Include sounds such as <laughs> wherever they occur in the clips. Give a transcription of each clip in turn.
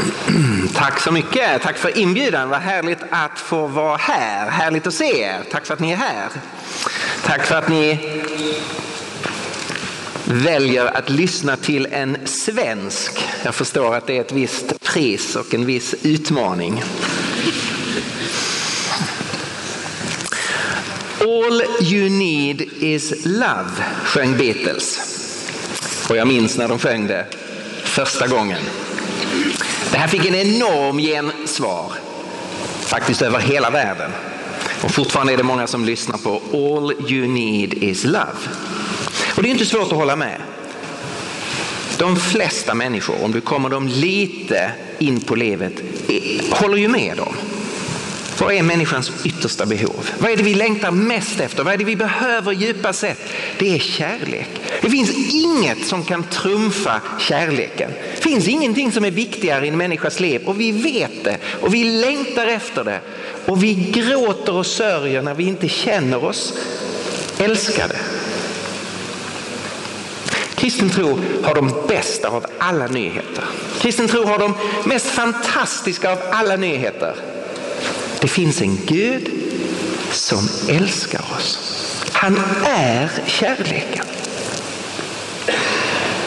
<clears throat> Tack så mycket. Tack för inbjudan. Vad härligt att få vara här. Härligt att se er. Tack för att ni är här. Tack för att ni väljer att lyssna till en svensk. Jag förstår att det är ett visst pris och en viss utmaning. All you need is love, sjöng Beatles. Och jag minns när de sjöng det första gången. Det här fick en enorm gensvar, faktiskt över hela världen. Och fortfarande är det många som lyssnar på All you need is love. Och det är inte svårt att hålla med. De flesta människor, om du kommer dem lite in på livet, eh, håller ju med dem. Vad är människans yttersta behov? Vad är det vi längtar mest efter? Vad är det vi behöver djupast sett? Det är kärlek. Det finns inget som kan trumfa kärleken. Det finns ingenting som är viktigare i en människas liv och vi vet det och vi längtar efter det. Och vi gråter och sörjer när vi inte känner oss älskade. Kristen tro har de bästa av alla nyheter. Kristen tro har de mest fantastiska av alla nyheter. Det finns en Gud som älskar oss. Han är kärleken.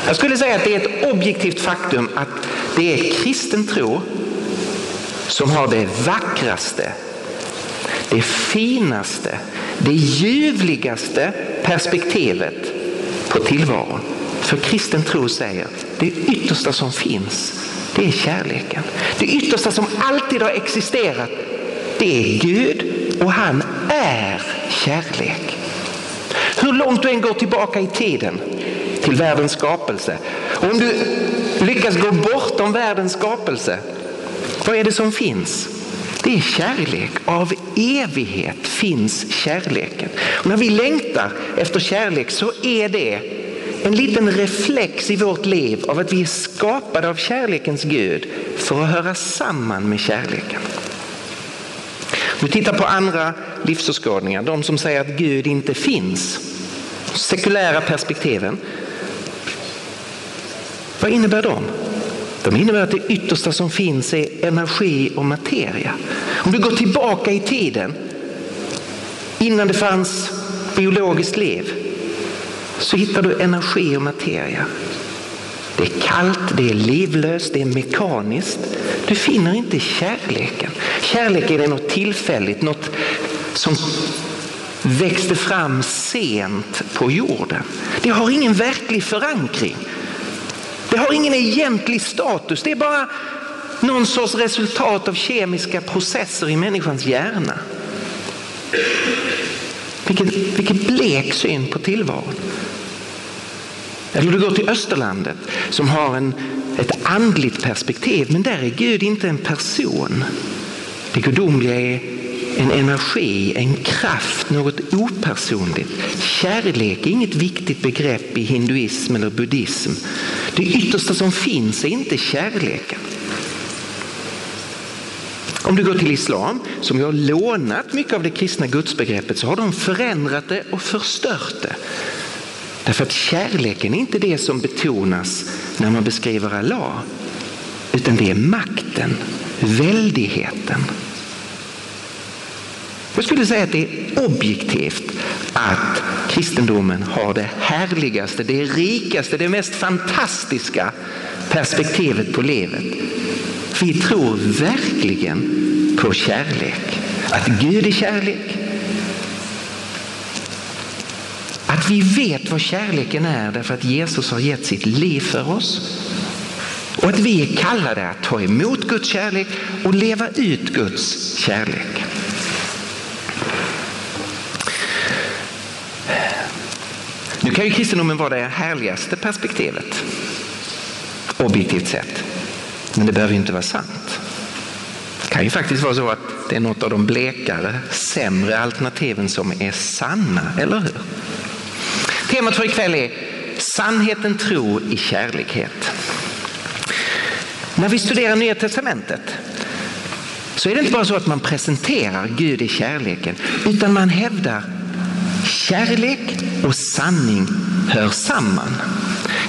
Jag skulle säga att det är ett objektivt faktum att det är kristen tro som har det vackraste, det finaste, det ljuvligaste perspektivet på tillvaron. För kristen tro säger det yttersta som finns, det är kärleken. Det yttersta som alltid har existerat, det är Gud och han är kärlek. Hur långt du än går tillbaka i tiden till världens skapelse och om du lyckas gå bortom världens skapelse, vad är det som finns? Det är kärlek. Av evighet finns kärleken. Och när vi längtar efter kärlek så är det en liten reflex i vårt liv av att vi är skapade av kärlekens Gud för att höra samman med kärleken. Du tittar på andra livsåskådningar, de som säger att Gud inte finns. Sekulära perspektiven. Vad innebär de? De innebär att det yttersta som finns är energi och materia. Om du går tillbaka i tiden, innan det fanns biologiskt liv, så hittar du energi och materia. Det är kallt, det är livlöst, det är mekaniskt. Du finner inte kärleken. Kärleken är något tillfälligt, något som växte fram sent på jorden. Det har ingen verklig förankring. Det har ingen egentlig status. Det är bara någon sorts resultat av kemiska processer i människans hjärna. Vilken, vilken blek syn på tillvaron. Eller du går till Österlandet som har en, ett andligt perspektiv, men där är Gud inte en person. Det gudomliga är en energi, en kraft, något opersonligt. Kärlek är inget viktigt begrepp i hinduism eller buddhism. Det yttersta som finns är inte kärleken. Om du går till islam, som har lånat mycket av det kristna gudsbegreppet, så har de förändrat det och förstört det. Därför att kärleken är inte det som betonas när man beskriver Allah, utan det är makten, väldigheten. Jag skulle säga att det är objektivt att kristendomen har det härligaste, det rikaste, det mest fantastiska perspektivet på livet. Vi tror verkligen på kärlek. Att Gud är kärlek. Att vi vet vad kärleken är därför att Jesus har gett sitt liv för oss. Och att vi är kallade att ta emot Guds kärlek och leva ut Guds kärlek. Nu kan ju kristendomen vara det härligaste perspektivet, objektivt sett. Men det behöver ju inte vara sant. Det kan ju faktiskt vara så att det är något av de blekare, sämre alternativen som är sanna, eller hur? Temat för ikväll är sannheten, tro i kärlighet. När vi studerar Nya Testamentet så är det inte bara så att man presenterar Gud i kärleken utan man hävdar kärlek och sanning hör samman.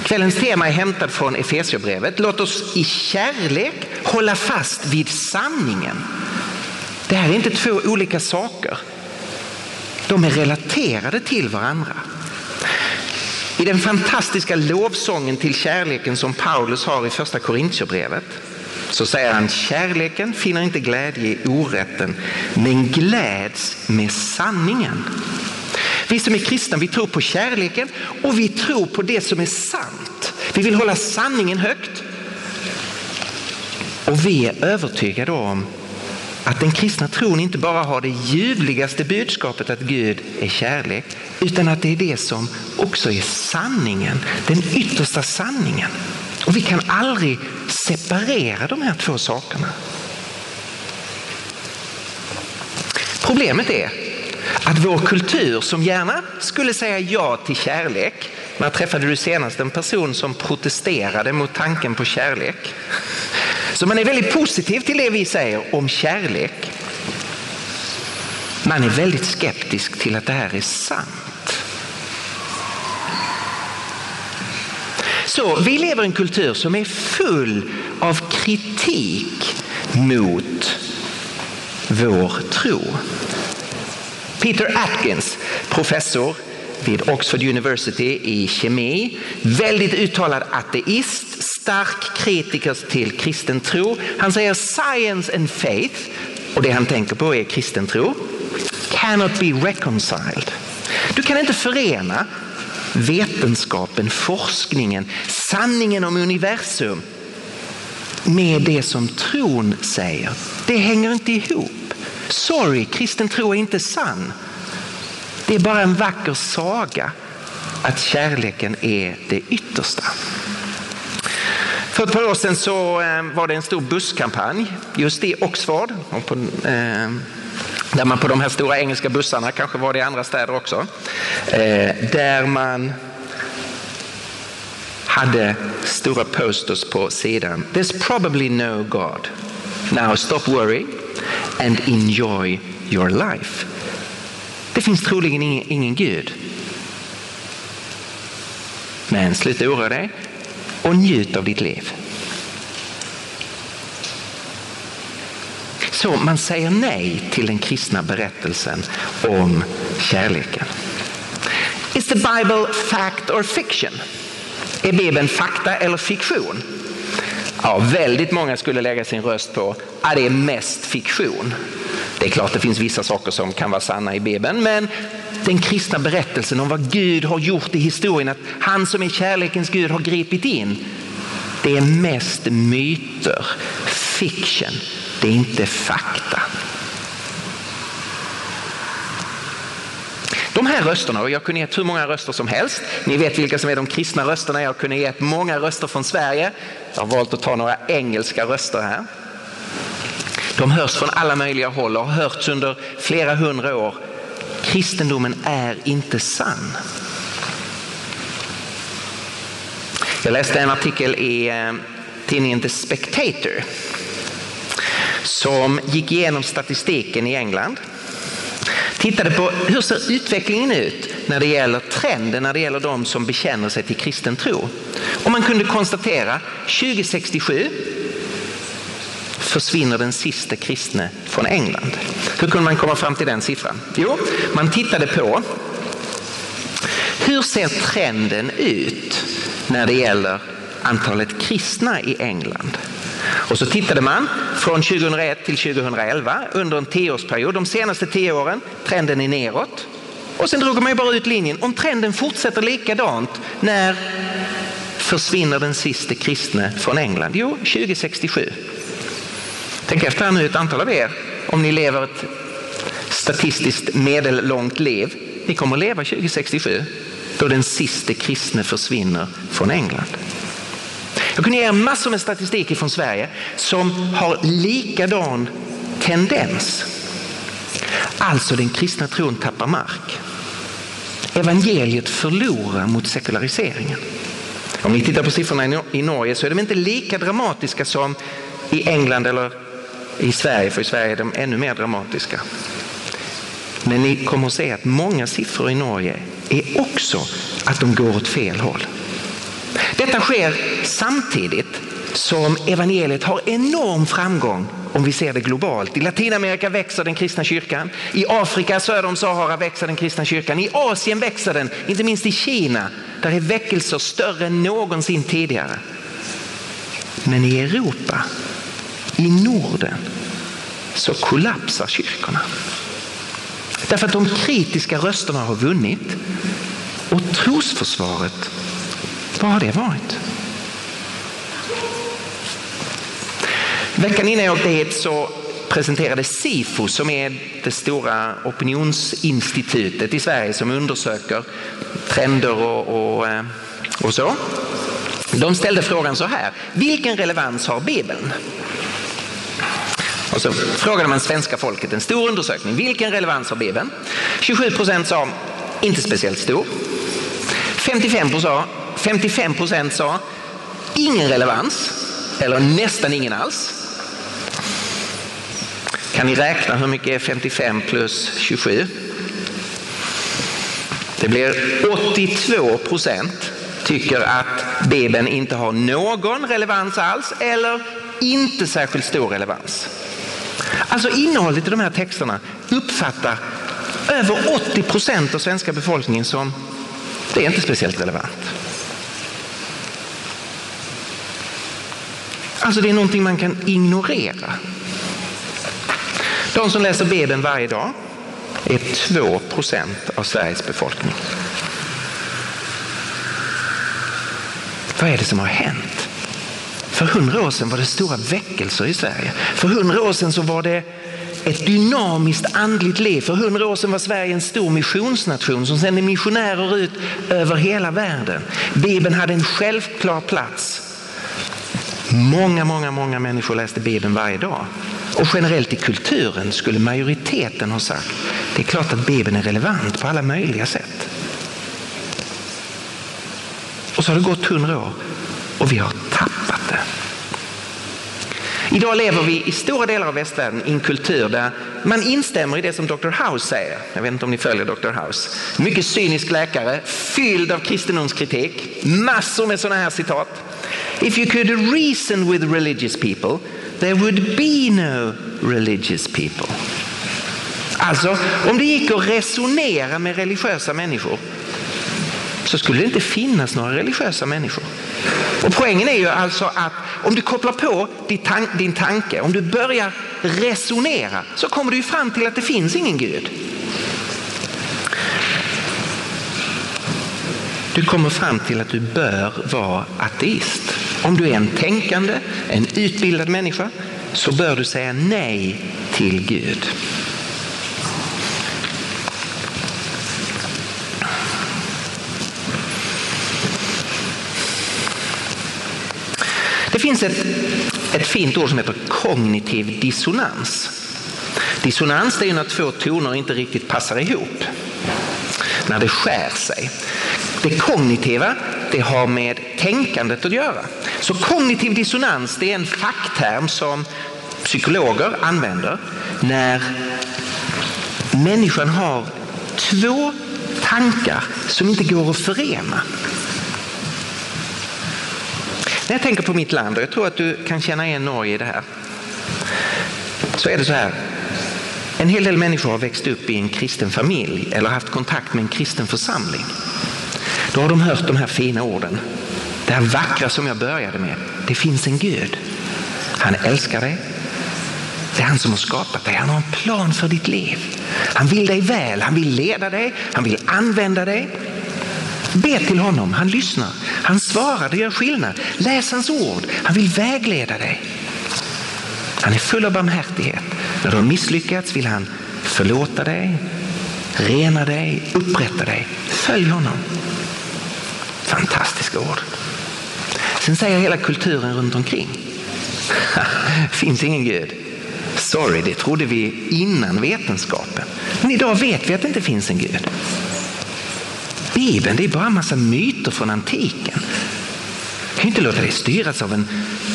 Kvällens tema är hämtat från Efesierbrevet. Låt oss i kärlek hålla fast vid sanningen. Det här är inte två olika saker. De är relaterade till varandra. I den fantastiska lovsången till kärleken som Paulus har i första Korintierbrevet så säger han kärleken finner inte glädje i orätten men gläds med sanningen. Vi som är kristna vi tror på kärleken och vi tror på det som är sant. Vi vill hålla sanningen högt. Och vi är övertygade om att den kristna tron inte bara har det ljuvligaste budskapet att Gud är kärlek utan att det är det som också är sanningen, den yttersta sanningen. Och vi kan aldrig separera de här två sakerna. Problemet är att vår kultur som gärna skulle säga ja till kärlek, när träffade du senast en person som protesterade mot tanken på kärlek? Så man är väldigt positiv till det vi säger om kärlek. Man är väldigt skeptisk till att det här är sant. Så vi lever i en kultur som är full av kritik mot vår tro. Peter Atkins, professor vid Oxford University i kemi, väldigt uttalad ateist, stark kritiker till kristen tro. Han säger science and faith, och det han tänker på är kristen tro, cannot be reconciled. Du kan inte förena vetenskapen, forskningen, sanningen om universum med det som tron säger. Det hänger inte ihop. Sorry, kristen tro är inte sann. Det är bara en vacker saga att kärleken är det yttersta. För ett par år sedan så eh, var det en stor busskampanj just i Oxford. På, eh, där man på de här stora engelska bussarna, kanske var det i andra städer också, eh, där man hade stora posters på sidan. There's probably no God. Now stop worrying and enjoy your life. Det finns troligen ingen, ingen Gud. Men sluta oroa dig och njut av ditt liv. Så man säger nej till den kristna berättelsen om kärleken. Is the Bible fact or fiction? Är Bibeln fakta eller fiktion? Ja, väldigt många skulle lägga sin röst på att det är mest fiktion. Det är klart det finns vissa saker som kan vara sanna i Bibeln, men den kristna berättelsen om vad Gud har gjort i historien, att han som är kärlekens Gud har gripit in, det är mest myter, fiction, det är inte fakta. De här rösterna, och jag kunde gett hur många röster som helst. Ni vet vilka som är de kristna rösterna. Jag kunde gett många röster från Sverige. Jag har valt att ta några engelska röster här. De hörs från alla möjliga håll och har hörts under flera hundra år. Kristendomen är inte sann. Jag läste en artikel i eh, tidningen The Spectator som gick igenom statistiken i England tittade på hur ser utvecklingen ut när det gäller trenden när det gäller de som bekänner sig till kristen tro. Och man kunde konstatera 2067 försvinner den sista kristne från England. Hur kunde man komma fram till den siffran? Jo, man tittade på hur ser trenden ut när det gäller antalet kristna i England? Och så tittade man från 2001 till 2011 under en tioårsperiod. De senaste tio åren, trenden är neråt. Och sen drog man ju bara ut linjen. Om trenden fortsätter likadant, när försvinner den sista kristne från England? Jo, 2067. Tänk efter här nu ett antal av er, om ni lever ett statistiskt medellångt liv. Ni kommer att leva 2067 då den sista kristne försvinner från England. Jag kunde ge er massor med statistik från Sverige som har likadan tendens. Alltså den kristna tron tappar mark. Evangeliet förlorar mot sekulariseringen. Om ni tittar på siffrorna i Norge så är de inte lika dramatiska som i England eller i Sverige, för i Sverige är de ännu mer dramatiska. Men ni kommer att se att många siffror i Norge är också att de går åt fel håll. Detta sker samtidigt som evangeliet har enorm framgång om vi ser det globalt. I Latinamerika växer den kristna kyrkan. I Afrika söder om Sahara växer den kristna kyrkan. I Asien växer den, inte minst i Kina. Där är väckelser större än någonsin tidigare. Men i Europa, i Norden, så kollapsar kyrkorna. Därför att de kritiska rösterna har vunnit och trosförsvaret, vad har det varit? Veckan innan jag åkte hit så presenterade Sifo som är det stora opinionsinstitutet i Sverige som undersöker trender och, och, eh, och så. De ställde frågan så här, vilken relevans har Bibeln? Och så frågade man svenska folket, en stor undersökning, vilken relevans har Bibeln? 27 procent sa inte speciellt stor. 55 procent, sa. 55 procent sa ingen relevans eller nästan ingen alls. Kan ni räkna hur mycket är 55 plus 27? Det blir 82 procent tycker att Bibeln inte har någon relevans alls eller inte särskilt stor relevans. Alltså innehållet i de här texterna uppfattar över 80 procent av svenska befolkningen som det är inte speciellt relevant. Alltså det är någonting man kan ignorera. De som läser Bibeln varje dag är 2 procent av Sveriges befolkning. Vad är det som har hänt? För hundra år sedan var det stora väckelser i Sverige. För hundra år sedan så var det ett dynamiskt andligt liv. För hundra år sedan var Sverige en stor missionsnation som sände missionärer ut över hela världen. Bibeln hade en självklar plats. Många, många, många människor läste Bibeln varje dag. Och generellt i kulturen skulle majoriteten ha sagt det är klart att Bibeln är relevant på alla möjliga sätt. Och så har det gått hundra år och vi har tappat det. Idag lever vi i stora delar av västvärlden i en kultur där man instämmer i det som Dr. House säger. Jag vet inte om ni följer Dr. House. Mycket cynisk läkare, fylld av kristendomskritik, massor med sådana här citat. If you could reason with religious people there would be no religious people. Alltså, om det gick att resonera med religiösa människor så skulle det inte finnas några religiösa människor. Och poängen är ju alltså att om du kopplar på din tanke, om du börjar resonera så kommer du fram till att det finns ingen Gud. Du kommer fram till att du bör vara ateist. Om du är en tänkande, en utbildad människa så bör du säga nej till Gud. Det finns ett, ett fint ord som heter kognitiv dissonans. Dissonans är när två toner inte riktigt passar ihop. När det skär sig. Det kognitiva det har med tänkandet att göra. Så kognitiv dissonans det är en fackterm som psykologer använder när människan har två tankar som inte går att förena. När jag tänker på mitt land, och jag tror att du kan känna igen Norge i det här, så är det så här. En hel del människor har växt upp i en kristen familj eller haft kontakt med en kristen församling. Då har de hört de här fina orden. Det här vackra som jag började med. Det finns en Gud. Han älskar dig. Det är han som har skapat dig. Han har en plan för ditt liv. Han vill dig väl. Han vill leda dig. Han vill använda dig. Be till honom. Han lyssnar. Han svarar. Det gör skillnad. Läs hans ord. Han vill vägleda dig. Han är full av barmhärtighet. När du har misslyckats vill han förlåta dig, rena dig, upprätta dig. Följ honom. Fantastiska ord. Sen säger hela kulturen runt omkring. <laughs> finns ingen Gud. Sorry, det trodde vi innan vetenskapen. Men idag vet vi att det inte finns en Gud. Bibeln det är bara en massa myter från antiken. Du kan inte låta dig styras av en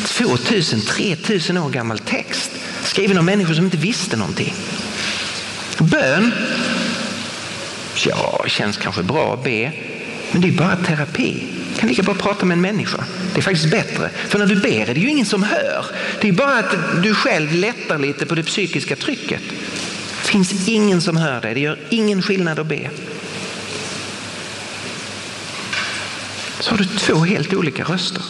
2000-3000 år gammal text skriven av människor som inte visste någonting. Bön, ja, känns kanske bra att be, men det är bara terapi. Du kan lika bra prata med en människa. Det är faktiskt bättre. För när du ber är det ju ingen som hör. Det är bara att du själv lättar lite på det psykiska trycket. Det finns ingen som hör dig. Det gör ingen skillnad att be. Så har du två helt olika röster.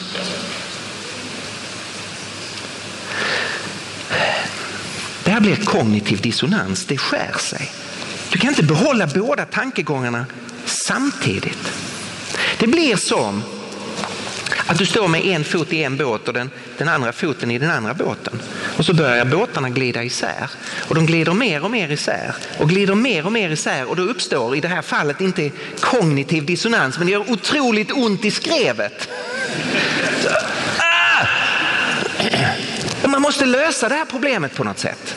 Det här blir kognitiv dissonans. Det skär sig. Du kan inte behålla båda tankegångarna samtidigt. Det blir som att du står med en fot i en båt och den, den andra foten i den andra båten. Och så börjar båtarna glida isär. Och de glider mer och mer isär och glider mer och mer isär och då uppstår i det här fallet inte kognitiv dissonans men det gör otroligt ont i skrevet. Så, ah! Man måste lösa det här problemet på något sätt.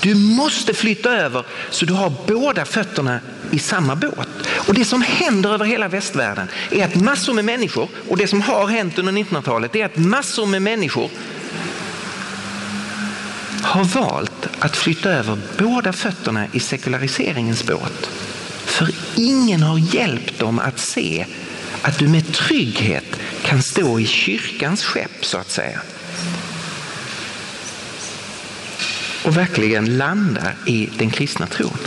Du måste flytta över så du har båda fötterna i samma båt. Och Det som händer över hela västvärlden är att massor med människor, och det som har hänt under 1900-talet är att massor med människor har valt att flytta över båda fötterna i sekulariseringens båt. För ingen har hjälpt dem att se att du med trygghet kan stå i kyrkans skepp så att säga. och verkligen landa i den kristna tron.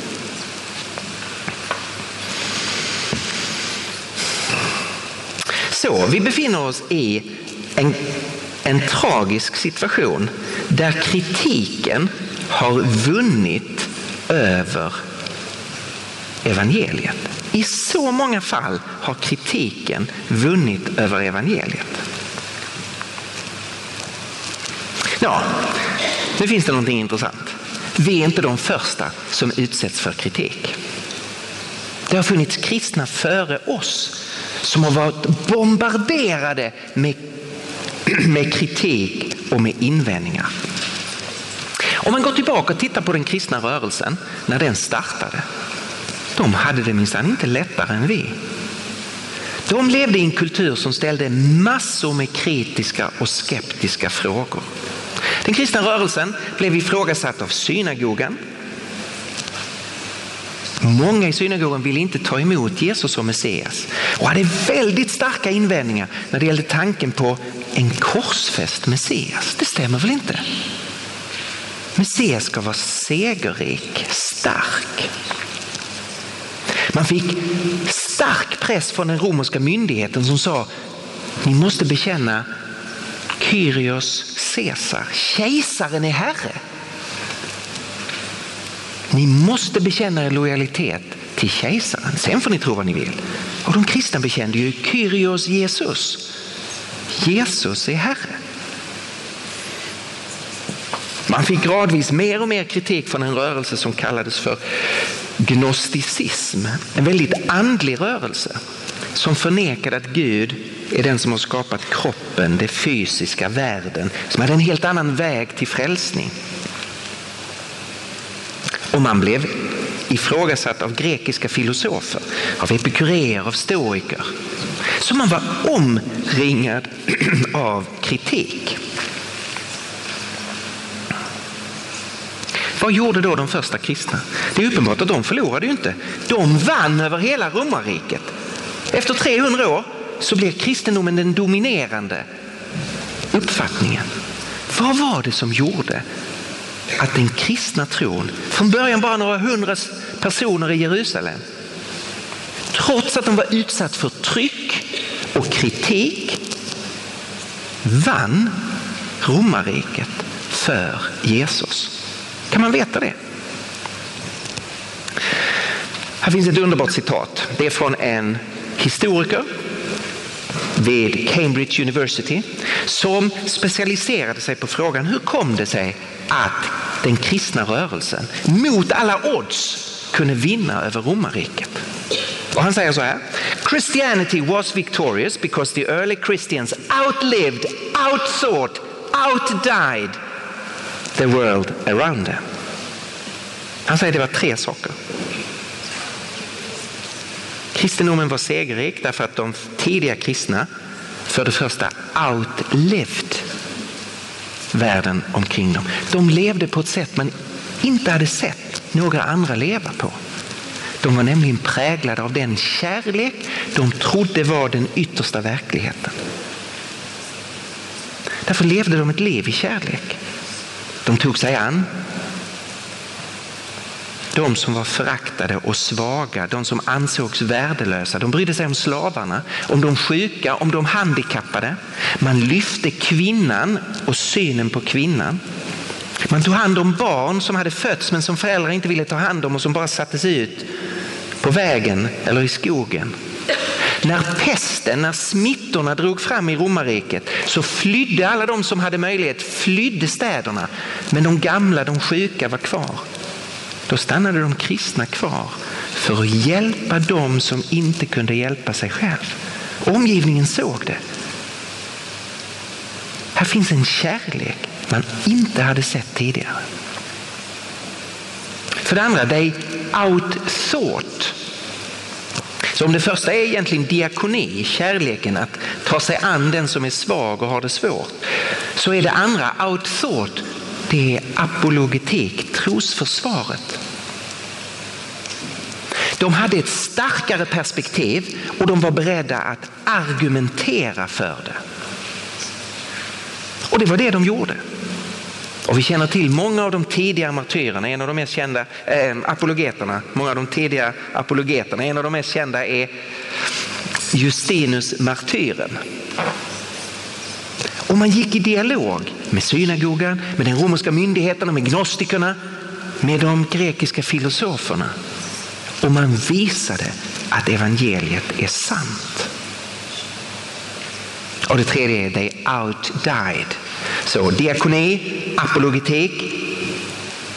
Så vi befinner oss i en, en tragisk situation där kritiken har vunnit över evangeliet. I så många fall har kritiken vunnit över evangeliet. Ja, nu finns det någonting intressant. Vi är inte de första som utsätts för kritik. Det har funnits kristna före oss som har varit bombarderade med, <clears throat> med kritik och med invändningar. Om man går tillbaka och tittar på den kristna rörelsen när den startade. De hade det minsann inte lättare än vi. De levde i en kultur som ställde massor med kritiska och skeptiska frågor. Den kristna rörelsen blev ifrågasatt av synagogan. Många i synagogan ville inte ta emot Jesus som Messias och hade väldigt starka invändningar när det gällde tanken på en korsfäst Messias. Det stämmer väl inte? Messias ska vara segerrik, stark. Man fick stark press från den romerska myndigheten som sa ni måste bekänna Kyrios Caesar, kejsaren är herre. Ni måste bekänna er lojalitet till kejsaren. Sen får ni tro vad ni vill. Och de kristna bekände ju Kyrios Jesus. Jesus är herre. Man fick gradvis mer och mer kritik från en rörelse som kallades för gnosticism. En väldigt andlig rörelse som förnekade att Gud är den som har skapat kroppen, det fysiska, världen, som hade en helt annan väg till frälsning. Och man blev ifrågasatt av grekiska filosofer, av epikureer, av stoiker. Så man var omringad <clears throat> av kritik. Vad gjorde då de första kristna? Det är uppenbart att de förlorade ju inte. De vann över hela romarriket. Efter 300 år så blev kristendomen den dominerande uppfattningen. Vad var det som gjorde att den kristna tron, från början bara några hundra personer i Jerusalem, trots att de var utsatt för tryck och kritik, vann romarriket för Jesus. Kan man veta det? Här finns ett underbart citat. Det är från en historiker vid Cambridge University som specialiserade sig på frågan hur kom det sig att den kristna rörelsen mot alla odds kunde vinna över romarriket. Och han säger så här. Christianity was victorious because the early Christians outlived, outsought, outdied the world around them. Han säger det var tre saker. Kristendomen var segerrik därför att de tidiga kristna för det första outlived världen omkring dem. De levde på ett sätt man inte hade sett några andra leva på. De var nämligen präglade av den kärlek de trodde var den yttersta verkligheten. Därför levde de ett liv i kärlek. De tog sig an de som var föraktade och svaga, de som ansågs värdelösa. De brydde sig om slavarna, om de sjuka, om de handikappade. Man lyfte kvinnan och synen på kvinnan. Man tog hand om barn som hade fötts men som föräldrar inte ville ta hand om och som bara sattes ut på vägen eller i skogen. När pesten, när smittorna drog fram i romarriket så flydde alla de som hade möjlighet, flydde städerna. Men de gamla, de sjuka var kvar. Då stannade de kristna kvar för att hjälpa dem som inte kunde hjälpa sig själv. Omgivningen såg det. Här finns en kärlek man inte hade sett tidigare. För det andra, they outthought. Så om det första är egentligen diakoni, kärleken att ta sig an den som är svag och har det svårt, så är det andra outthought, det är apologetik, trosförsvaret. De hade ett starkare perspektiv och de var beredda att argumentera för det. Och det var det de gjorde. Och vi känner till många av de tidiga martyrerna, en av de mest kända eh, apologeterna, många av de tidiga apologeterna, en av de mest kända är Justinus martyren. Och man gick i dialog med synagogan, med den romerska myndigheten, med gnostikerna, med de grekiska filosoferna. Och man visade att evangeliet är sant. Och det tredje är they outdied. Så diakoni, apologetik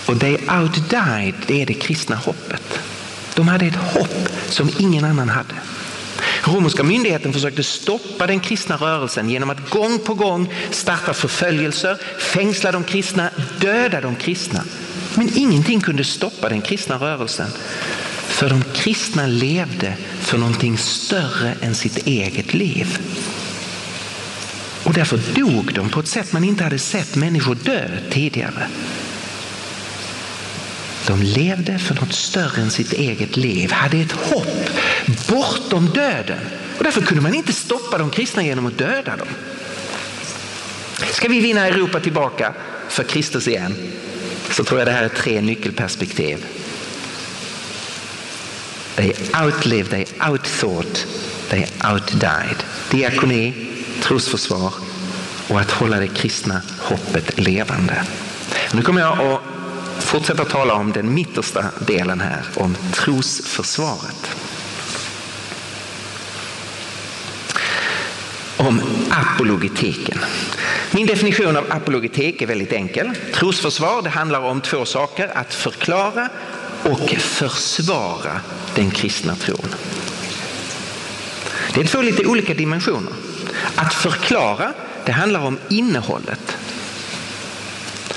och they outdied, det är det kristna hoppet. De hade ett hopp som ingen annan hade. Romerska myndigheten försökte stoppa den kristna rörelsen genom att gång på gång starta förföljelser, fängsla de kristna, döda de kristna. Men ingenting kunde stoppa den kristna rörelsen. För de kristna levde för någonting större än sitt eget liv. Och därför dog de på ett sätt man inte hade sett människor dö tidigare. De levde för något större än sitt eget liv, hade ett hopp bortom döden. Och därför kunde man inte stoppa de kristna genom att döda dem. Ska vi vinna Europa tillbaka för Kristus igen så tror jag det här är tre nyckelperspektiv. They outlived, they outthought, they outdied. Diakoni, trosförsvar och att hålla det kristna hoppet levande. Nu kommer jag att fortsätta tala om den mittersta delen här, om trosförsvaret. Om apologetiken. Min definition av apologetik är väldigt enkel. Trosförsvar det handlar om två saker, att förklara och försvara den kristna tron. Det är två lite olika dimensioner. Att förklara, det handlar om innehållet.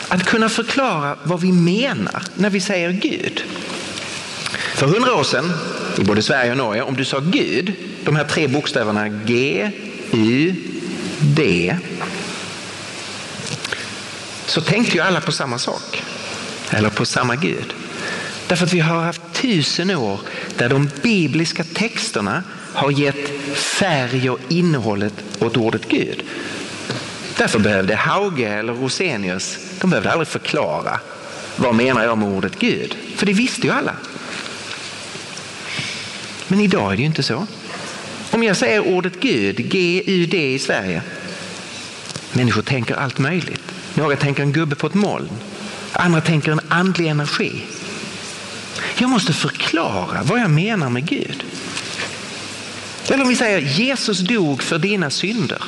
Att kunna förklara vad vi menar när vi säger Gud. För hundra år sedan, i både Sverige och Norge, om du sa Gud, de här tre bokstäverna G, U, D, så tänkte ju alla på samma sak. Eller på samma Gud. Därför att vi har haft tusen år där de bibliska texterna har gett färg och innehållet åt ordet Gud. Därför behövde Hauge eller Rosenius, de behövde aldrig förklara vad menar jag med ordet Gud? För det visste ju alla. Men idag är det ju inte så. Om jag säger ordet Gud, G-U-D i Sverige, människor tänker allt möjligt. Några tänker en gubbe på ett moln, andra tänker en andlig energi. Jag måste förklara vad jag menar med Gud. Eller om vi säger Jesus dog för dina synder.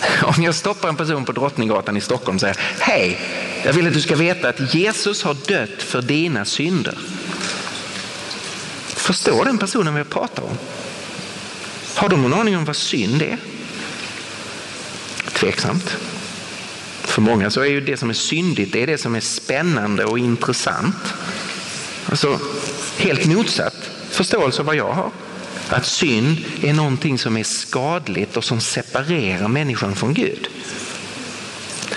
<laughs> Om jag stoppar en person på Drottninggatan i Stockholm och säger hej, jag vill att du ska veta att Jesus har dött för dina synder. Förstår den personen vad jag pratar om? Har de någon aning om vad synd är? Tveksamt. För många så är ju det som är syndigt det är det som är spännande och intressant. Alltså helt motsatt förståelse av vad jag har. Att synd är någonting som är skadligt och som separerar människan från Gud.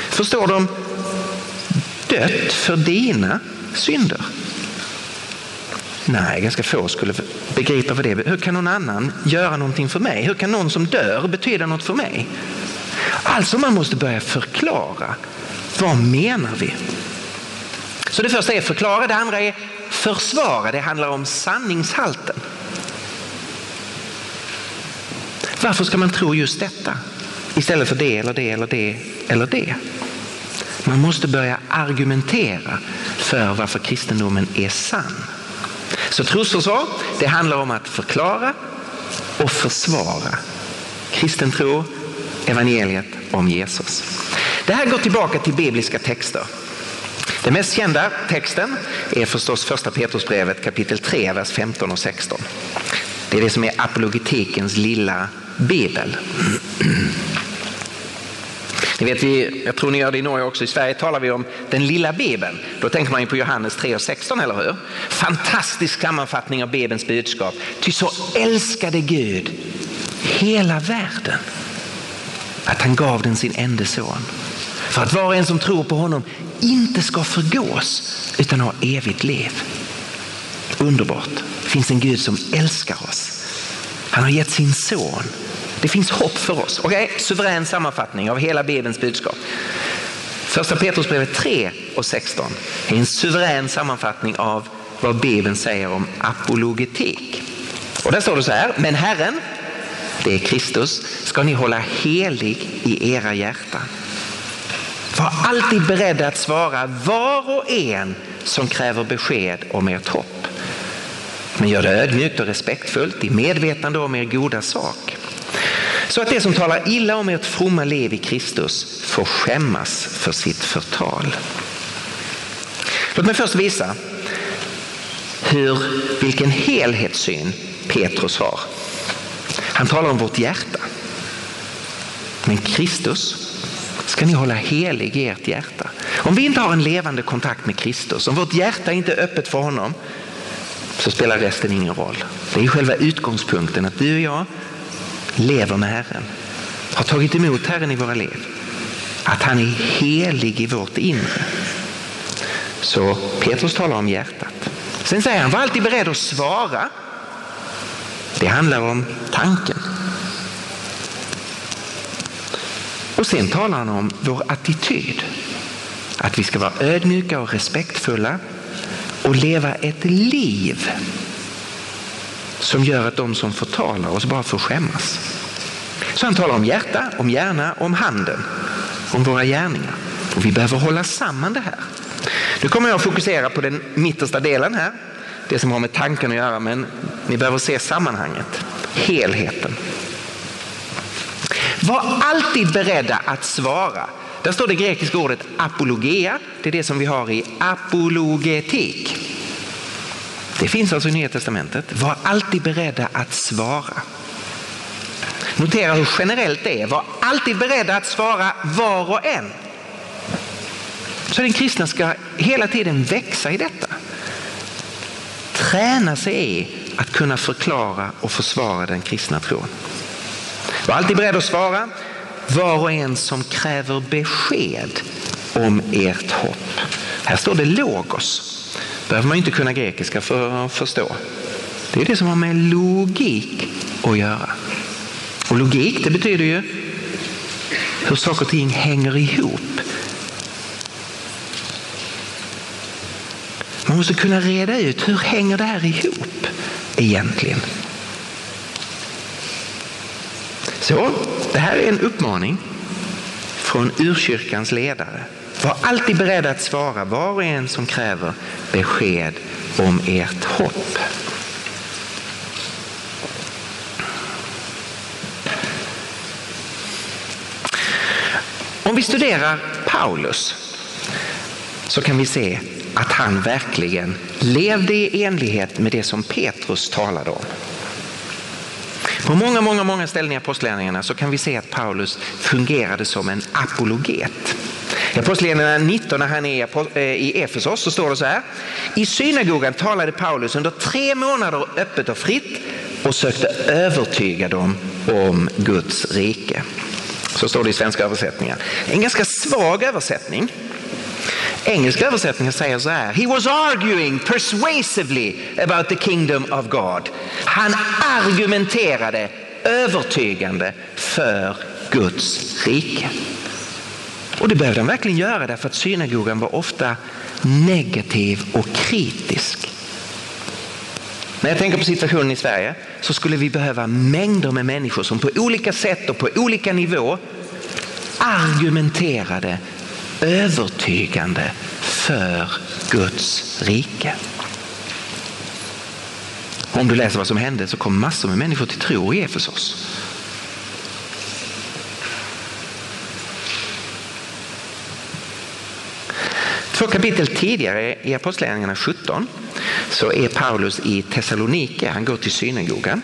Förstår de? Dött för dina synder. Nej, ganska få skulle begripa vad det är. Hur kan någon annan göra någonting för mig? Hur kan någon som dör betyda något för mig? Alltså man måste börja förklara. Vad menar vi? Så det första är förklara, det andra är försvara. Det handlar om sanningshalten. Varför ska man tro just detta istället för det eller det eller det eller det? Man måste börja argumentera för varför kristendomen är sann. Så trosförsvar, det handlar om att förklara och försvara kristen tro, evangeliet om Jesus. Det här går tillbaka till bibliska texter. Den mest kända texten är förstås första Petrusbrevet kapitel 3, vers 15 och 16. Det är det som är apologetikens lilla bibel. Ni vet, vi, jag tror ni gör det i Norge också, i Sverige talar vi om den lilla bibeln. Då tänker man ju på Johannes 3 och 16, eller hur? Fantastisk sammanfattning av bibelns budskap. Ty så älskade Gud hela världen att han gav den sin enda son. För att var och en som tror på honom inte ska förgås utan ha evigt liv. Underbart. Det finns en Gud som älskar oss. Han har gett sin son det finns hopp för oss. Okay? Suverän sammanfattning av hela Bibelns budskap. Första Petrusbrevet 3 och 16 är en suverän sammanfattning av vad Bibeln säger om apologetik. Och där står det så här, men Herren, det är Kristus, ska ni hålla helig i era hjärtan. Var alltid beredda att svara var och en som kräver besked om ert hopp. Men gör det ödmjukt och respektfullt i medvetande om er goda sak. Så att det som talar illa om ert fromma liv i Kristus får skämmas för sitt förtal. Låt mig först visa hur, vilken helhetssyn Petrus har. Han talar om vårt hjärta. Men Kristus ska ni hålla helig i ert hjärta. Om vi inte har en levande kontakt med Kristus, om vårt hjärta inte är öppet för honom, så spelar resten ingen roll. Det är själva utgångspunkten att du och jag lever med Herren, har tagit emot Herren i våra liv. Att han är helig i vårt inre. Så Petrus talar om hjärtat. Sen säger han, var alltid beredd att svara. Det handlar om tanken. Och sen talar han om vår attityd. Att vi ska vara ödmjuka och respektfulla och leva ett liv som gör att de som förtalar oss bara får skämmas. Så han talar om hjärta, om hjärna, om handen, om våra gärningar. Och vi behöver hålla samman det här. Nu kommer jag att fokusera på den mittersta delen här, det som har med tanken att göra, men ni behöver se sammanhanget, helheten. Var alltid beredda att svara. Där står det grekiska ordet apologia, det är det som vi har i apologetik. Det finns alltså i Nya Testamentet. Var alltid beredda att svara. Notera hur generellt det är. Var alltid beredda att svara var och en. Så den kristna ska hela tiden växa i detta. Träna sig i att kunna förklara och försvara den kristna tron. Var alltid beredd att svara var och en som kräver besked om ert hopp. Här står det logos behöver man inte kunna grekiska för att förstå. Det är det som har med logik att göra. Och logik det betyder ju hur saker och ting hänger ihop. Man måste kunna reda ut hur hänger det här ihop egentligen. Så det här är en uppmaning från urkyrkans ledare var alltid beredda att svara var och en som kräver besked om ert hopp. Om vi studerar Paulus så kan vi se att han verkligen levde i enlighet med det som Petrus talade om. På många, många, många ställen i Apostlagärningarna så kan vi se att Paulus fungerade som en apologet. I Apostlagärningarna 19 när han är eh, i Efesos så står det så här. I synagogan talade Paulus under tre månader öppet och fritt och sökte övertyga dem om Guds rike. Så står det i svenska översättningar. En ganska svag översättning. Engelska översättningen säger så här. He was arguing persuasively about the kingdom of God. Han argumenterade övertygande för Guds rike. Och det behövde han verkligen göra därför att synagogan var ofta negativ och kritisk. När jag tänker på situationen i Sverige så skulle vi behöva mängder med människor som på olika sätt och på olika nivå argumenterade övertygande för Guds rike. Om du läser vad som hände så kom massor med människor till tro i Efesos. Två kapitel tidigare i Apostlagärningarna 17 så är Paulus i Thessalonike, han går till synagogan.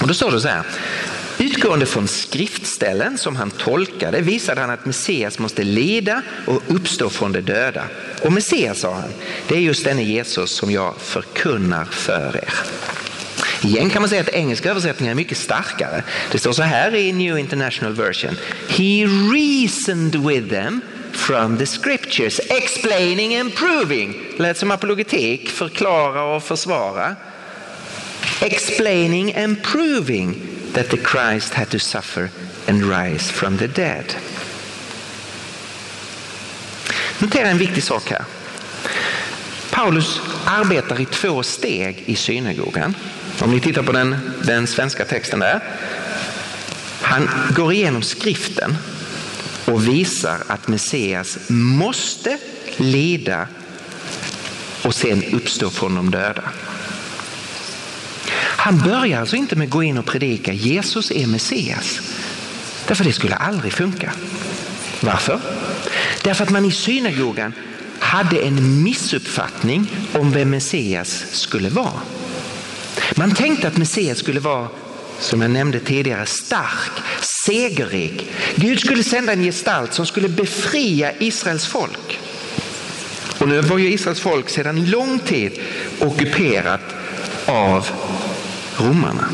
Och då står det så här, Utgående från skriftställen som han tolkade visade han att Messias måste lida och uppstå från de döda. Och Messias, sa han, det är just denne Jesus som jag förkunnar för er. Igen kan man säga att engelska översättningar är mycket starkare. Det står så här i New International Version. He reasoned with them from the scriptures, explaining and proving. Lät som apologetik, förklara och försvara. Explaining and proving that the Christ had to suffer and rise from the dead. Notera en viktig sak här. Paulus arbetar i två steg i synagogan. Om ni tittar på den, den svenska texten där. Han går igenom skriften och visar att Messias måste lida och sen uppstå från de döda. Han börjar alltså inte med att gå in och predika Jesus är Messias. Därför det skulle aldrig funka. Varför? Därför att man i synagogan hade en missuppfattning om vem Messias skulle vara. Man tänkte att Messias skulle vara, som jag nämnde tidigare, stark, segerrik. Gud skulle sända en gestalt som skulle befria Israels folk. Och nu var ju Israels folk sedan lång tid ockuperat av romarna.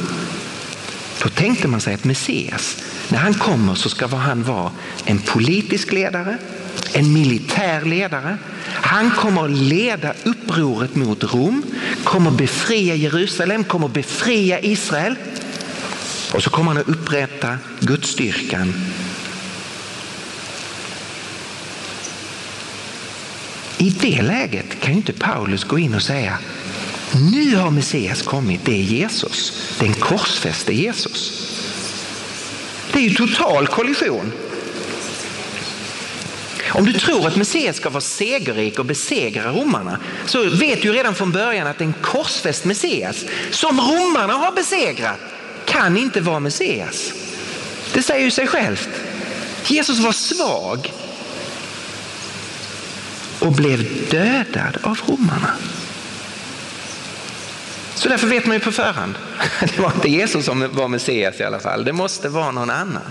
Då tänkte man sig att Messias, när han kommer så ska han vara en politisk ledare, en militär ledare. Han kommer att leda upproret mot Rom, kommer befria Jerusalem, kommer befria Israel. Och så kommer han att upprätta Gudsstyrkan. I det läget kan ju inte Paulus gå in och säga nu har Messias kommit, det är Jesus. Den korsfäste Jesus. Det är ju total kollision. Om du tror att Messias ska vara segerrik och besegra romarna så vet du redan från början att en korsfäst Messias som romarna har besegrat kan inte vara Messias. Det säger ju sig självt. Jesus var svag och blev dödad av romarna. Så därför vet man ju på förhand. <laughs> Det var inte Jesus som var Messias i alla fall. Det måste vara någon annan.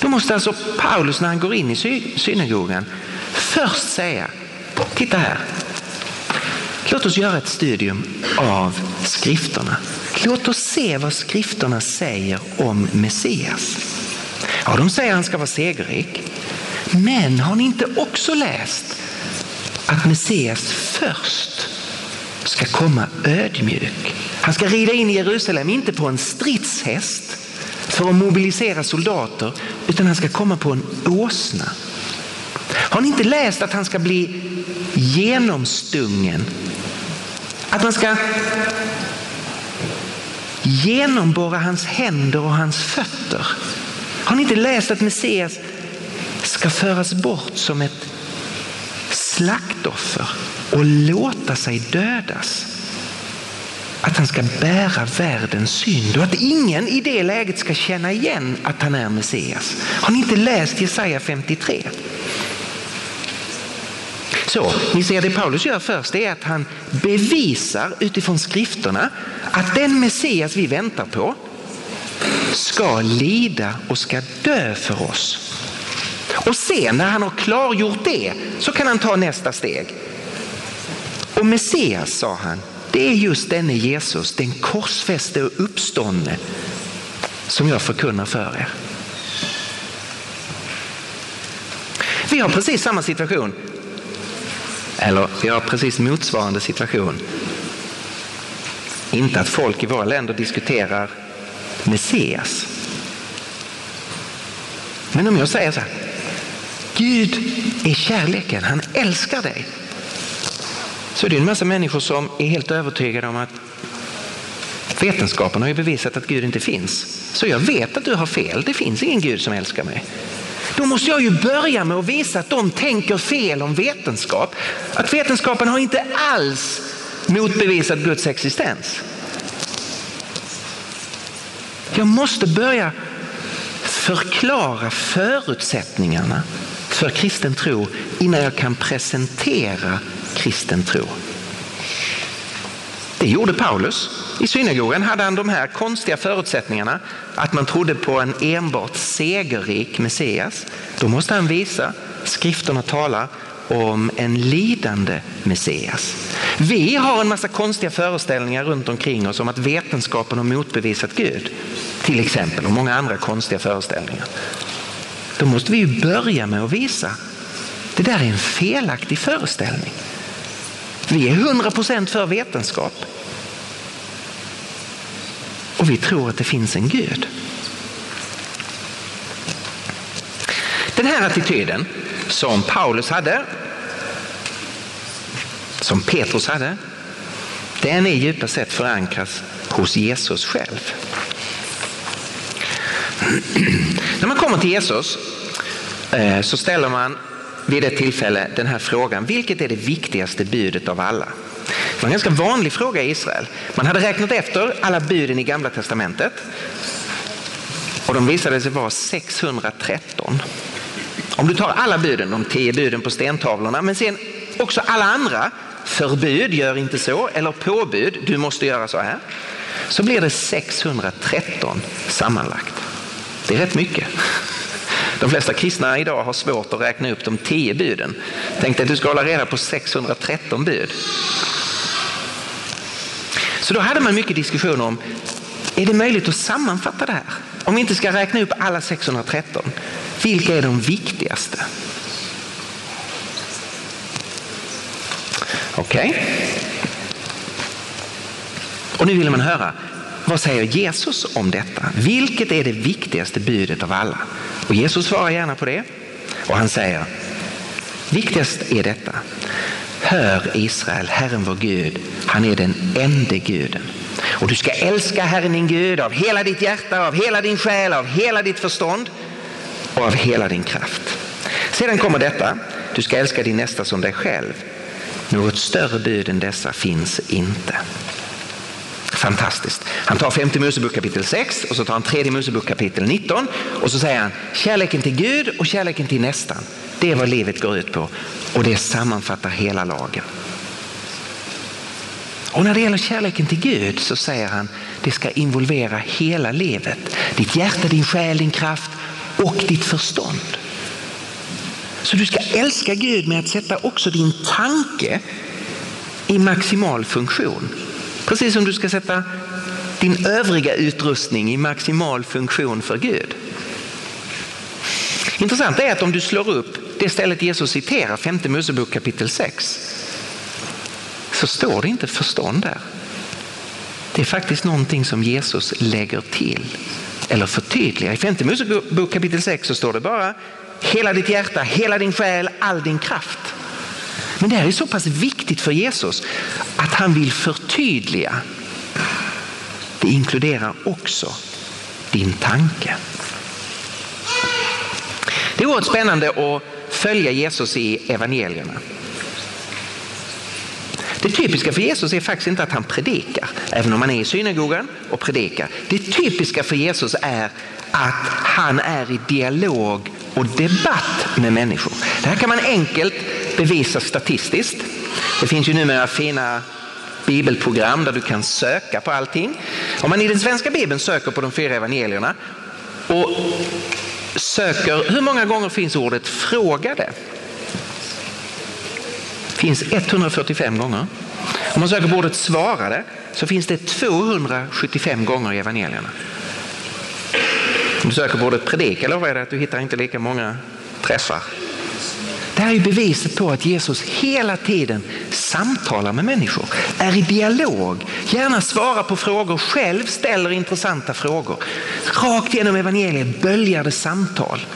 Då måste alltså Paulus när han går in i synagogan först säga, titta här. Låt oss göra ett studium av skrifterna. Låt oss se vad skrifterna säger om Messias. Ja, de säger att han ska vara segerrik. Men har ni inte också läst att Messias först ska komma ödmjuk. Han ska rida in i Jerusalem, inte på en stridshäst för att mobilisera soldater, utan han ska komma på en åsna. Har ni inte läst att han ska bli genomstungen? Att man ska genomborra hans händer och hans fötter. Har ni inte läst att Messias ska föras bort som ett slaktoffer och låta sig dödas. Att han ska bära världens synd och att ingen i det läget ska känna igen att han är Messias. Har ni inte läst Jesaja 53? Så, ni ser det Paulus gör först är att han bevisar utifrån skrifterna att den Messias vi väntar på ska lida och ska dö för oss. Och sen när han har klargjort det så kan han ta nästa steg. Och Messias, sa han, det är just denne Jesus, den korsfäste och uppståndne som jag förkunnar för er. Vi har precis samma situation. Eller vi har precis motsvarande situation. Inte att folk i våra länder diskuterar Messias. Men om jag säger så här, Gud är kärleken, han älskar dig. Så är det en massa människor som är helt övertygade om att vetenskapen har ju bevisat att Gud inte finns. Så jag vet att du har fel, det finns ingen Gud som älskar mig. Då måste jag ju börja med att visa att de tänker fel om vetenskap. Att vetenskapen har inte alls motbevisat Guds existens. Jag måste börja förklara förutsättningarna för kristen tro innan jag kan presentera kristen tro. Det gjorde Paulus. I synagogan hade han de här konstiga förutsättningarna att man trodde på en enbart segerrik Messias. Då måste han visa, skrifterna talar om en lidande Messias. Vi har en massa konstiga föreställningar runt omkring oss om att vetenskapen har motbevisat Gud. Till exempel och många andra konstiga föreställningar. Då måste vi ju börja med att visa det där är en felaktig föreställning. Vi är 100% för vetenskap. Och vi tror att det finns en Gud. Den här attityden som Paulus hade, som Petrus hade, den är djupast sett förankrad hos Jesus själv. När man kommer till Jesus eh, så ställer man vid ett tillfälle den här frågan, vilket är det viktigaste budet av alla? Det var en ganska vanlig fråga i Israel. Man hade räknat efter alla buden i gamla testamentet och de visade sig vara 613. Om du tar alla buden, de tio buden på stentavlorna, men sen också alla andra förbud, gör inte så, eller påbud, du måste göra så här, så blir det 613 sammanlagt. Det är rätt mycket. De flesta kristna idag har svårt att räkna upp de tio buden. Tänk dig att du ska hålla reda på 613 bud. Så då hade man mycket diskussion om, är det möjligt att sammanfatta det här? Om vi inte ska räkna upp alla 613, vilka är de viktigaste? Okej. Okay. Och nu vill man höra, vad säger Jesus om detta? Vilket är det viktigaste budet av alla? Och Jesus svarar gärna på det. Och han säger, viktigast är detta. Hör Israel, Herren vår Gud, han är den enda guden. Och du ska älska Herren din Gud av hela ditt hjärta, av hela din själ, av hela ditt förstånd och av hela din kraft. Sedan kommer detta, du ska älska din nästa som dig själv. Något större bud än dessa finns inte. Fantastiskt. Han tar femte Mosebok kapitel 6 och så tar han tredje Mosebok kapitel 19 och så säger han kärleken till Gud och kärleken till nästan. Det är vad livet går ut på och det sammanfattar hela lagen. Och när det gäller kärleken till Gud så säger han det ska involvera hela livet. Ditt hjärta, din själ, din kraft och ditt förstånd. Så du ska älska Gud med att sätta också din tanke i maximal funktion. Precis som du ska sätta din övriga utrustning i maximal funktion för Gud. Intressant är att om du slår upp det stället Jesus citerar, femte Mosebok kapitel 6, så står det inte förstånd där. Det är faktiskt någonting som Jesus lägger till eller förtydligar. I femte Mosebok kapitel 6 så står det bara hela ditt hjärta, hela din själ, all din kraft. Men det här är så pass viktigt för Jesus att han vill förtydliga. Det inkluderar också din tanke. Det är oerhört spännande att följa Jesus i evangelierna. Det typiska för Jesus är faktiskt inte att han predikar, även om han är i synagogan och predikar. Det typiska för Jesus är att han är i dialog och debatt med människor. Det här kan man enkelt bevisas statistiskt. Det finns ju numera fina bibelprogram där du kan söka på allting. Om man i den svenska bibeln söker på de fyra evangelierna och söker, hur många gånger finns ordet frågade? finns 145 gånger. Om man söker på ordet svarade så finns det 275 gånger i evangelierna. Om du söker på ordet predika lovar jag dig att du hittar inte lika många träffar. Det här är beviset på att Jesus hela tiden samtalar med människor, är i dialog, gärna svarar på frågor, själv ställer intressanta frågor. Rakt genom evangeliet böljar det samtal.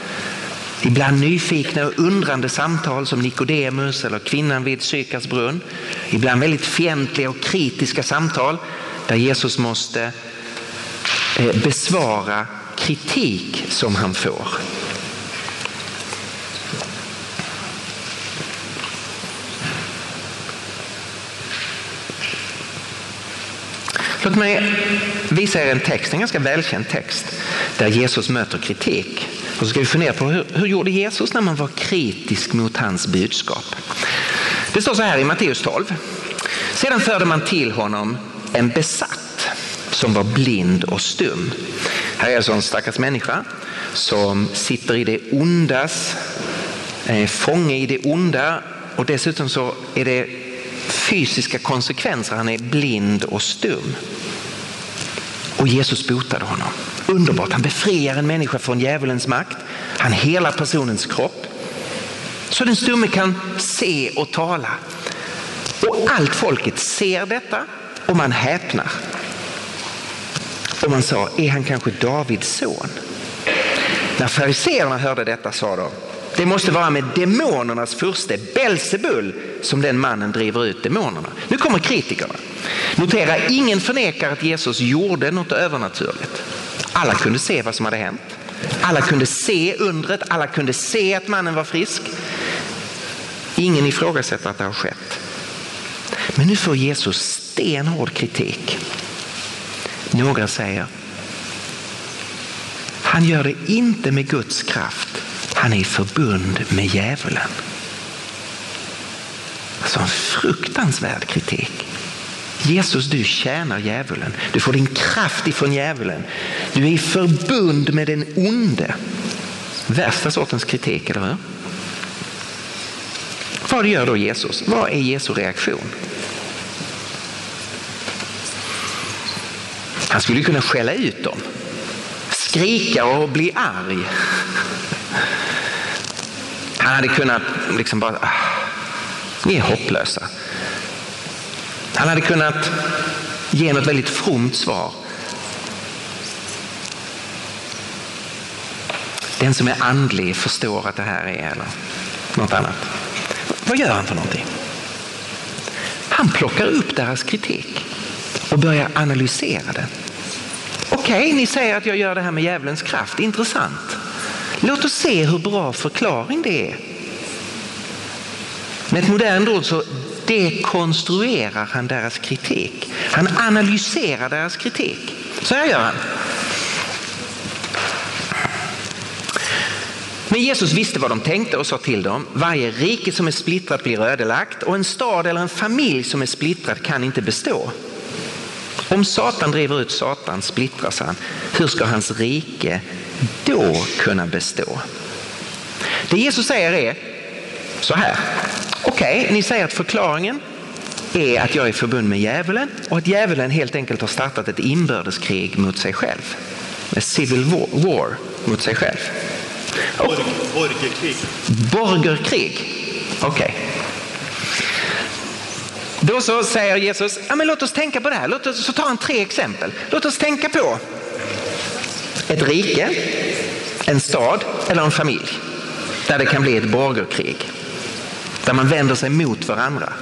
Ibland nyfikna och undrande samtal som Nikodemus eller kvinnan vid Sykars brunn. Ibland väldigt fientliga och kritiska samtal där Jesus måste eh, besvara kritik som han får. Låt mig visa er en text, en ganska välkänd text där Jesus möter kritik. Och så ska vi fundera på hur, hur gjorde Jesus när man var kritisk mot hans budskap? Det står så här i Matteus 12. Sedan förde man till honom en besatt som var blind och stum. Här är alltså en stackars människa som sitter i det ondas, är fånge i det onda och dessutom så är det fysiska konsekvenser. Han är blind och stum. Och Jesus botade honom. Underbart, han befriar en människa från djävulens makt. Han helar personens kropp. Så den stumme kan se och tala. Och allt folket ser detta och man häpnar. Och man sa, är han kanske Davids son? När fariseerna hörde detta sa de, det måste vara med demonernas furste Belsebul som den mannen driver ut demonerna. Nu kommer kritikerna. Notera, ingen förnekar att Jesus gjorde något övernaturligt. Alla kunde se vad som hade hänt. Alla kunde se undret, alla kunde se att mannen var frisk. Ingen ifrågasätter att det har skett. Men nu får Jesus stenhård kritik. Några säger, han gör det inte med Guds kraft, han är i förbund med djävulen. Alltså en fruktansvärd kritik. Jesus, du tjänar djävulen. Du får din kraft ifrån djävulen. Du är i förbund med den onde. Värsta sortens kritik, eller hur? Vad gör då Jesus? Vad är Jesu reaktion? Han skulle kunna skälla ut dem, skrika och bli arg. Han hade kunnat liksom bara, ah ni är hopplösa. Han hade kunnat ge något väldigt fromt svar. Den som är andlig förstår att det här är eller något annat. Vad gör han för någonting? Han plockar upp deras kritik och börjar analysera den. Okej, okay, ni säger att jag gör det här med djävulens kraft. Intressant. Låt oss se hur bra förklaring det är. Med ett modernt ord så dekonstruerar han deras kritik. Han analyserar deras kritik. Så här gör han. Men Jesus visste vad de tänkte och sa till dem, varje rike som är splittrat blir ödelagt och en stad eller en familj som är splittrad kan inte bestå. Om Satan driver ut Satan splittras han. Hur ska hans rike då kunna bestå? Det Jesus säger är så här. Okej, okay, ni säger att förklaringen är att jag är förbund med djävulen och att djävulen helt enkelt har startat ett inbördeskrig mot sig själv. Ett civil war mot sig själv. Och, borgerkrig. Borgerkrig, okej. Okay. Då så säger Jesus, ja, men låt oss tänka på det här. Låt oss, så tar han tre exempel. Låt oss tänka på ett rike, en stad eller en familj där det kan bli ett borgerkrig. Där man vänder sig mot varandra.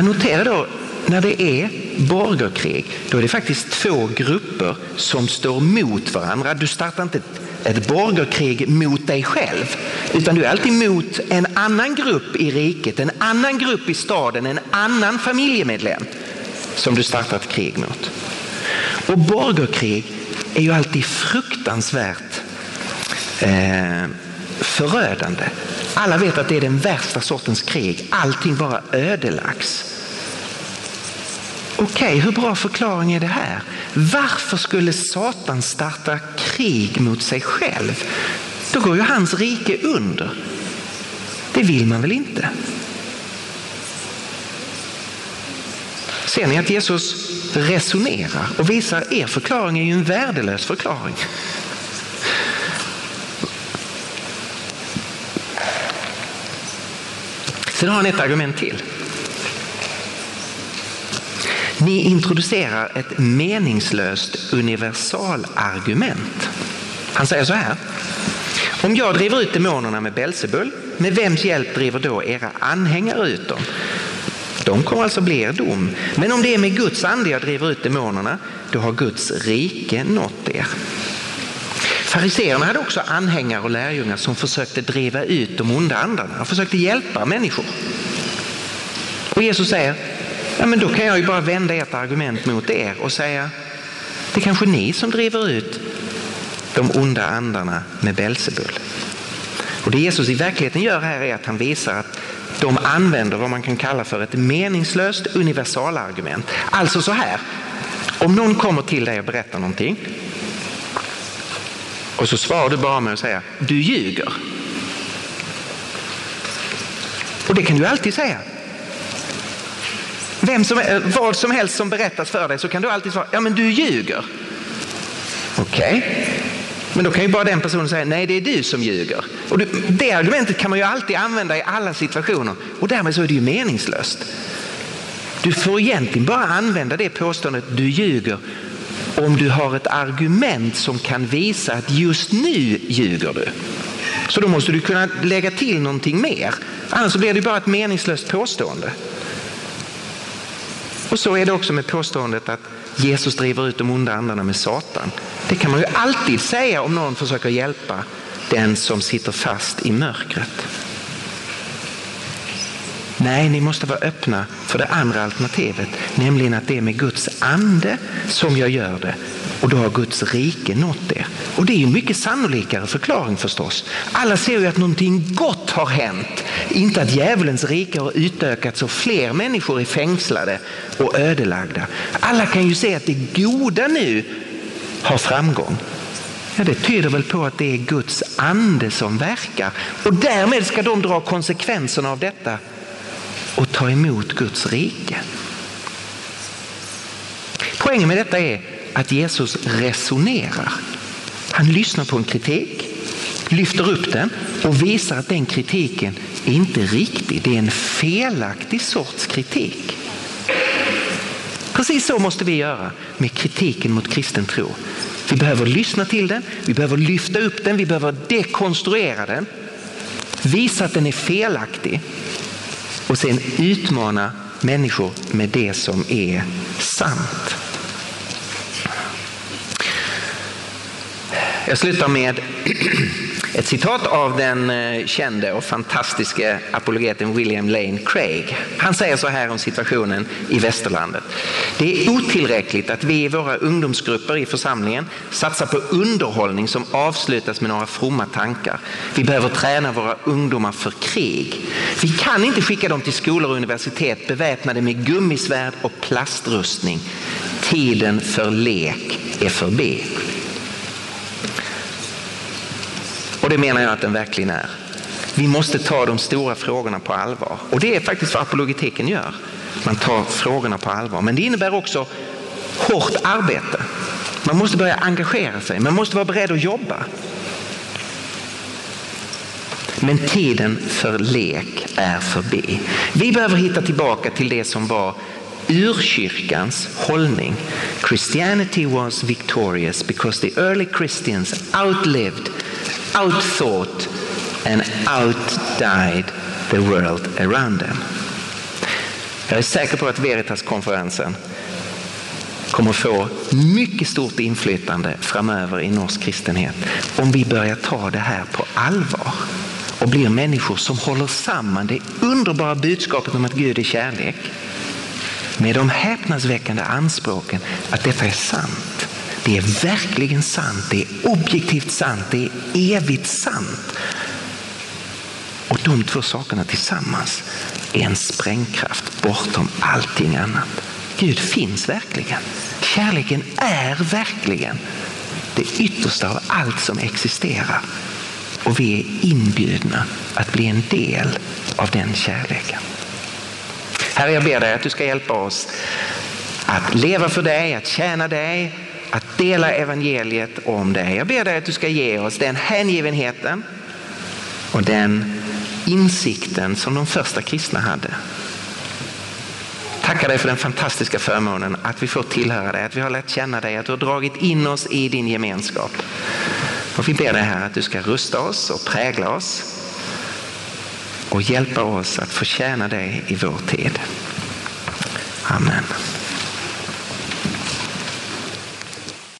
Notera då när det är borgerkrig, då är det faktiskt två grupper som står mot varandra. Du startar inte ett borgerkrig mot dig själv, utan du är alltid mot en annan grupp i riket, en annan grupp i staden, en annan familjemedlem som du startar ett krig mot. Och borgerkrig är ju alltid fruktansvärt eh, förödande. Alla vet att det är den värsta sortens krig. Allting bara ödelagts. Okej, okay, hur bra förklaring är det här? Varför skulle Satan starta krig mot sig själv? Då går ju hans rike under. Det vill man väl inte? Ser ni att Jesus resonerar och visar er förklaring är ju en värdelös förklaring. Sen har han ett argument till. Ni introducerar ett meningslöst universalargument. Han säger så här. Om jag driver ut demonerna med Belsebul, med vems hjälp driver då era anhängare ut dem? De kommer alltså bli er dom. Men om det är med Guds ande jag driver ut demonerna, då har Guds rike nått er. Fariseerna hade också anhängare och lärjungar som försökte driva ut de onda andarna och försökte hjälpa människor. Och Jesus säger, ja, men då kan jag ju bara vända ert argument mot er och säga, det är kanske ni som driver ut de onda andarna med Belsebul. Och det Jesus i verkligheten gör här är att han visar att de använder vad man kan kalla för ett meningslöst universalargument. Alltså så här, om någon kommer till dig och berättar någonting och så svarar du bara med att säga du ljuger. Och det kan du alltid säga. Vem som, eh, vad som helst som berättas för dig så kan du alltid svara ja men du ljuger. Okej, okay. men då kan ju bara den personen säga nej det är du som ljuger. Och det argumentet kan man ju alltid använda i alla situationer och därmed så är det ju meningslöst. Du får egentligen bara använda det påståendet du ljuger om du har ett argument som kan visa att just nu ljuger du. Så då måste du kunna lägga till någonting mer. Annars blir det bara ett meningslöst påstående. Och så är det också med påståendet att Jesus driver ut de onda andarna med Satan. Det kan man ju alltid säga om någon försöker hjälpa den som sitter fast i mörkret. Nej, ni måste vara öppna för det andra alternativet, nämligen att det är med Guds ande som jag gör det och då har Guds rike nått er. Och det är ju en mycket sannolikare förklaring förstås. Alla ser ju att någonting gott har hänt, inte att djävulens rike har utökats och fler människor är fängslade och ödelagda. Alla kan ju se att det goda nu har framgång. Ja, det tyder väl på att det är Guds ande som verkar och därmed ska de dra konsekvenserna av detta och ta emot Guds rike. Poängen med detta är att Jesus resonerar. Han lyssnar på en kritik, lyfter upp den och visar att den kritiken är inte riktig. Det är en felaktig sorts kritik. Precis så måste vi göra med kritiken mot kristen tro. Vi behöver lyssna till den, vi behöver lyfta upp den, vi behöver dekonstruera den, visa att den är felaktig och sen utmana människor med det som är sant. Jag slutar med <clears throat> ett citat av den eh, kände och fantastiske apologeten William Lane Craig. Han säger så här om situationen i västerlandet. Det är otillräckligt att vi i våra ungdomsgrupper i församlingen satsar på underhållning som avslutas med några fromma tankar. Vi behöver träna våra ungdomar för krig. Vi kan inte skicka dem till skolor och universitet beväpnade med gummisvärd och plastrustning. Tiden för lek är förbi. Och det menar jag att den verkligen är. Vi måste ta de stora frågorna på allvar. Och det är faktiskt vad apologetiken gör. Man tar frågorna på allvar. Men det innebär också hårt arbete. Man måste börja engagera sig. Man måste vara beredd att jobba. Men tiden för lek är förbi. Vi behöver hitta tillbaka till det som var urkyrkans hållning. Christianity was victorious because the early Christians outlived outthought and outdied the world around them. Jag är säker på att Veritas-konferensen kommer få mycket stort inflytande framöver i norsk kristenhet om vi börjar ta det här på allvar och blir människor som håller samman det underbara budskapet om att Gud är kärlek med de häpnadsväckande anspråken att detta är sant det är verkligen sant, det är objektivt sant, det är evigt sant. Och de två sakerna tillsammans är en sprängkraft bortom allting annat. Gud finns verkligen. Kärleken är verkligen det yttersta av allt som existerar. Och vi är inbjudna att bli en del av den kärleken. Herre, jag ber dig att du ska hjälpa oss att leva för dig, att tjäna dig, att dela evangeliet om det. Jag ber dig att du ska ge oss den hängivenheten och den insikten som de första kristna hade. Tackar dig för den fantastiska förmånen att vi får tillhöra dig, att vi har lärt känna dig, att du har dragit in oss i din gemenskap. Och vi ber dig här att du ska rusta oss och prägla oss och hjälpa oss att förtjäna dig i vår tid. Amen.